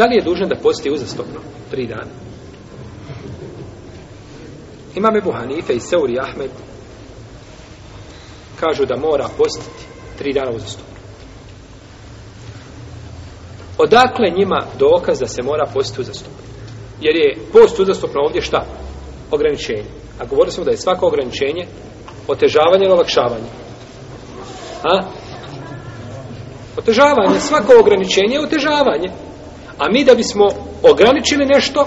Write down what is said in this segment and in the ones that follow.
Da li je dužan da posti uzastopno? Tri dana. Imam Ebu Hanife i Seuri Ahmed kažu da mora postiti tri dana uzastopno. Odakle njima dokaz da se mora postiti uzastopno? Jer je post uzastopno ovdje šta? Ograničenje. A govorili smo da je svako ograničenje otežavanje ili olakšavanje. A? Otežavanje, svako ograničenje je otežavanje. A mi da bismo ograničili nešto,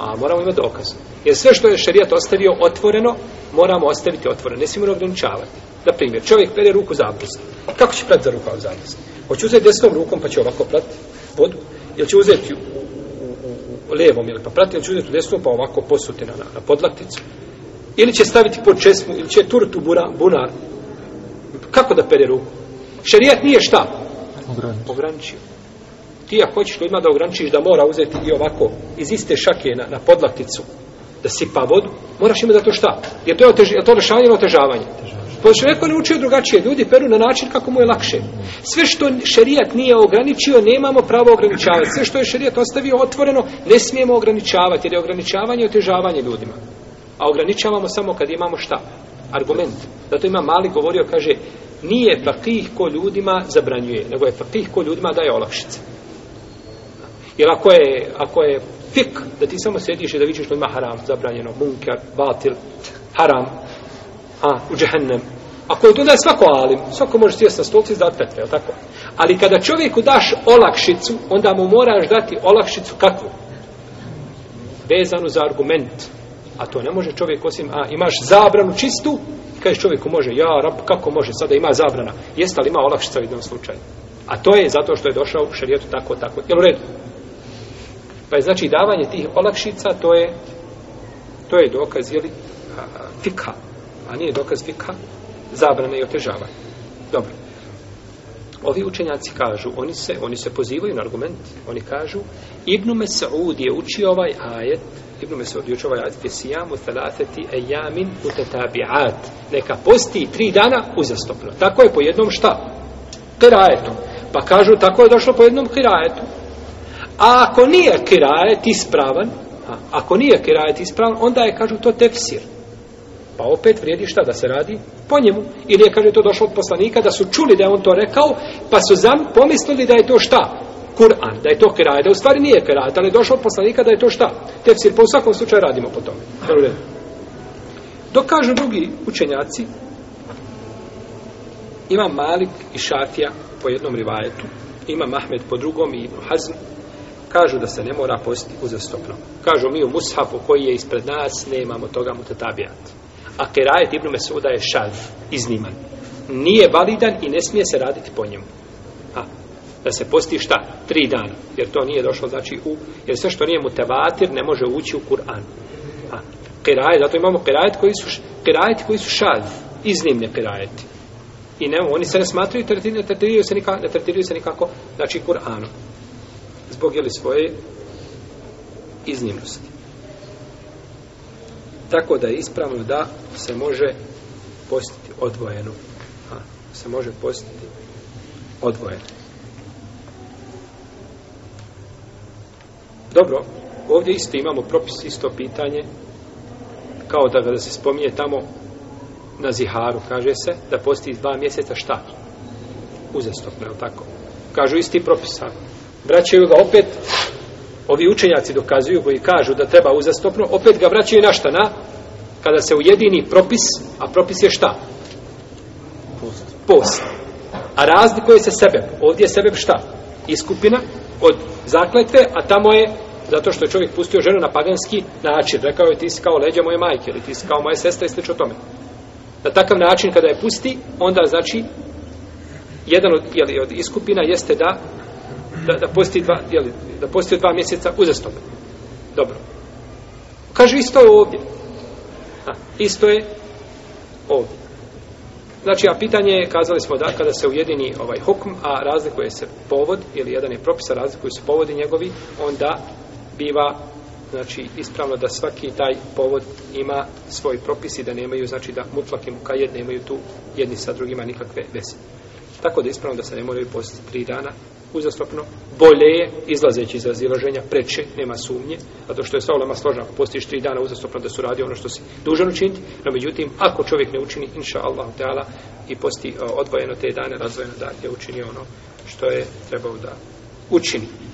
a moramo imati dokaz. Jer sve što je šerijat ostavio otvoreno, moramo ostaviti otvoreno. Ne smijemo ograničavati. Na primjer, čovjek pere ruku za abdest. Kako će prati za ruku za abdest? Hoće uzeti desnom rukom pa će ovako prati vodu? Ili će uzeti u, u, u, levom ili pa prati? Ili će uzeti u desnom pa ovako posuti na, na podlakticu? Ili će staviti pod česmu? Ili će turtu bunar? Kako da pere ruku? Šerijat nije šta? Ograničio ako hoćeš ljudima da ograničiš da mora uzeti i ovako iz iste šake na, na podlakticu da sipa vodu, moraš imati da to šta? Jer to je, otež, je to rešavanje ili otežavanje? Pa neko ne učio drugačije, ljudi peru na način kako mu je lakše. Sve što šerijat nije ograničio, nemamo pravo ograničavati. Sve što je šerijat ostavio otvoreno, ne smijemo ograničavati, jer je ograničavanje i otežavanje ljudima. A ograničavamo samo kad imamo šta? Argument. Zato ima mali govorio, kaže, nije fakih ko ljudima zabranjuje, nego je fakih ko ljudima daje olakšice. Jer ako je, ako je fik, da ti samo sjediš i da vidiš što ima haram, zabranjeno, munkar, batil, haram, a, u džehennem. Ako je to da je svako alim, svako može sjesti na stolci i petve, tako? Ali kada čovjeku daš olakšicu, onda mu moraš dati olakšicu kakvu? Bezanu za argument. A to ne može čovjek osim, a imaš zabranu čistu, kažeš čovjeku može, ja, rab, kako može, sada ima zabrana. Jeste li ima olakšica u jednom slučaju? A to je zato što je došao u šarijetu tako, tako. Jel u redu? Pa je znači davanje tih olakšica, to je, to je dokaz, jeli, fika, a nije dokaz fika, zabrane i otežava. Dobro. Ovi učenjaci kažu, oni se, oni se pozivaju na argument, oni kažu, Ibn Mes'ud je učio ovaj ajet, Ibn Mes'ud je učio ovaj ajet, Fesijamu e ejamin utetabi'at, neka posti tri dana uzastopno. Tako je po jednom šta? Kirajetu. Pa kažu, tako je došlo po jednom kirajetu. A ako nije kirajet ispravan, a, ako nije kirajet ispravan, onda je, kažu, to tefsir. Pa opet vrijedi šta da se radi po njemu. Ili je, kaže, to došlo od poslanika, da su čuli da je on to rekao, pa su zam, pomislili da je to šta? Kur'an, da je to kirajet, da u stvari nije kirajet, ali je došlo od poslanika da je to šta? Tefsir, Po pa svakom slučaju radimo po tome. Dok kažu drugi učenjaci, ima Malik i Šafija po jednom rivajetu, ima Mahmed po drugom i Ibn Hazm, kažu da se ne mora postiti uzastopno. Kažu mi u Mushafu koji je ispred nas, nemamo toga mutatabijat. A Kerajet Ibn Mesuda je šalv, izniman. Nije validan i ne smije se raditi po njemu. A, da se posti šta? Tri dana. Jer to nije došlo, znači, u... Jer sve što nije mutavatir ne može ući u Kur'an. A, zato imamo kirajet koji su, kerajet koji su iznimne kirajeti. I ne, oni se ne smatraju, tretiraju se, ne tretiraju se nikako, znači, Kur'anom zbog jeli svoje iznimnosti. Tako da je ispravno da se može postiti odvojeno. A, se može postiti odvojeno. Dobro, ovdje isto imamo propis, isto pitanje, kao da se spominje tamo na ziharu, kaže se da posti dva mjeseca šta? Uzastopno, je tako? Kažu isti propis, Vraćaju ga opet, ovi učenjaci dokazuju koji kažu da treba uzastopno, opet ga vraćaju na šta? Na, kada se ujedini propis, a propis je šta? Post. Post. A razlikuje se sebe. Ovdje je sebe šta? Iskupina od zakletve, a tamo je zato što je čovjek pustio ženu na paganski način. Rekao je ti si kao leđa moje majke ili ti si kao moje sestra i o tome. Na takav način kada je pusti, onda znači jedan od, jeli, od iskupina jeste da da, da dva, jeli, da posti dva mjeseca uzastopno. Dobro. Kaže isto je ovdje. isto je ovdje. Znači, a pitanje je, kazali smo da kada se ujedini ovaj hukm, a razlikuje se povod, ili jedan je propisa, razlikuju se povodi njegovi, onda biva znači ispravno da svaki taj povod ima svoj propisi, i da nemaju, znači da mutlak i mukajed nemaju tu jedni sa drugima nikakve veze. Tako da ispravno da se ne moraju postiti tri dana, uzastopno, bolje je, izlazeći iz razilaženja, preče, nema sumnje, zato što je sva ulema složna, ako postiš tri dana uzastopno da su radi ono što si dužan učiniti, no međutim, ako čovjek ne učini, inša Allah, i posti e, odvojeno te dane, razvojeno da je učinio ono što je trebao da učini.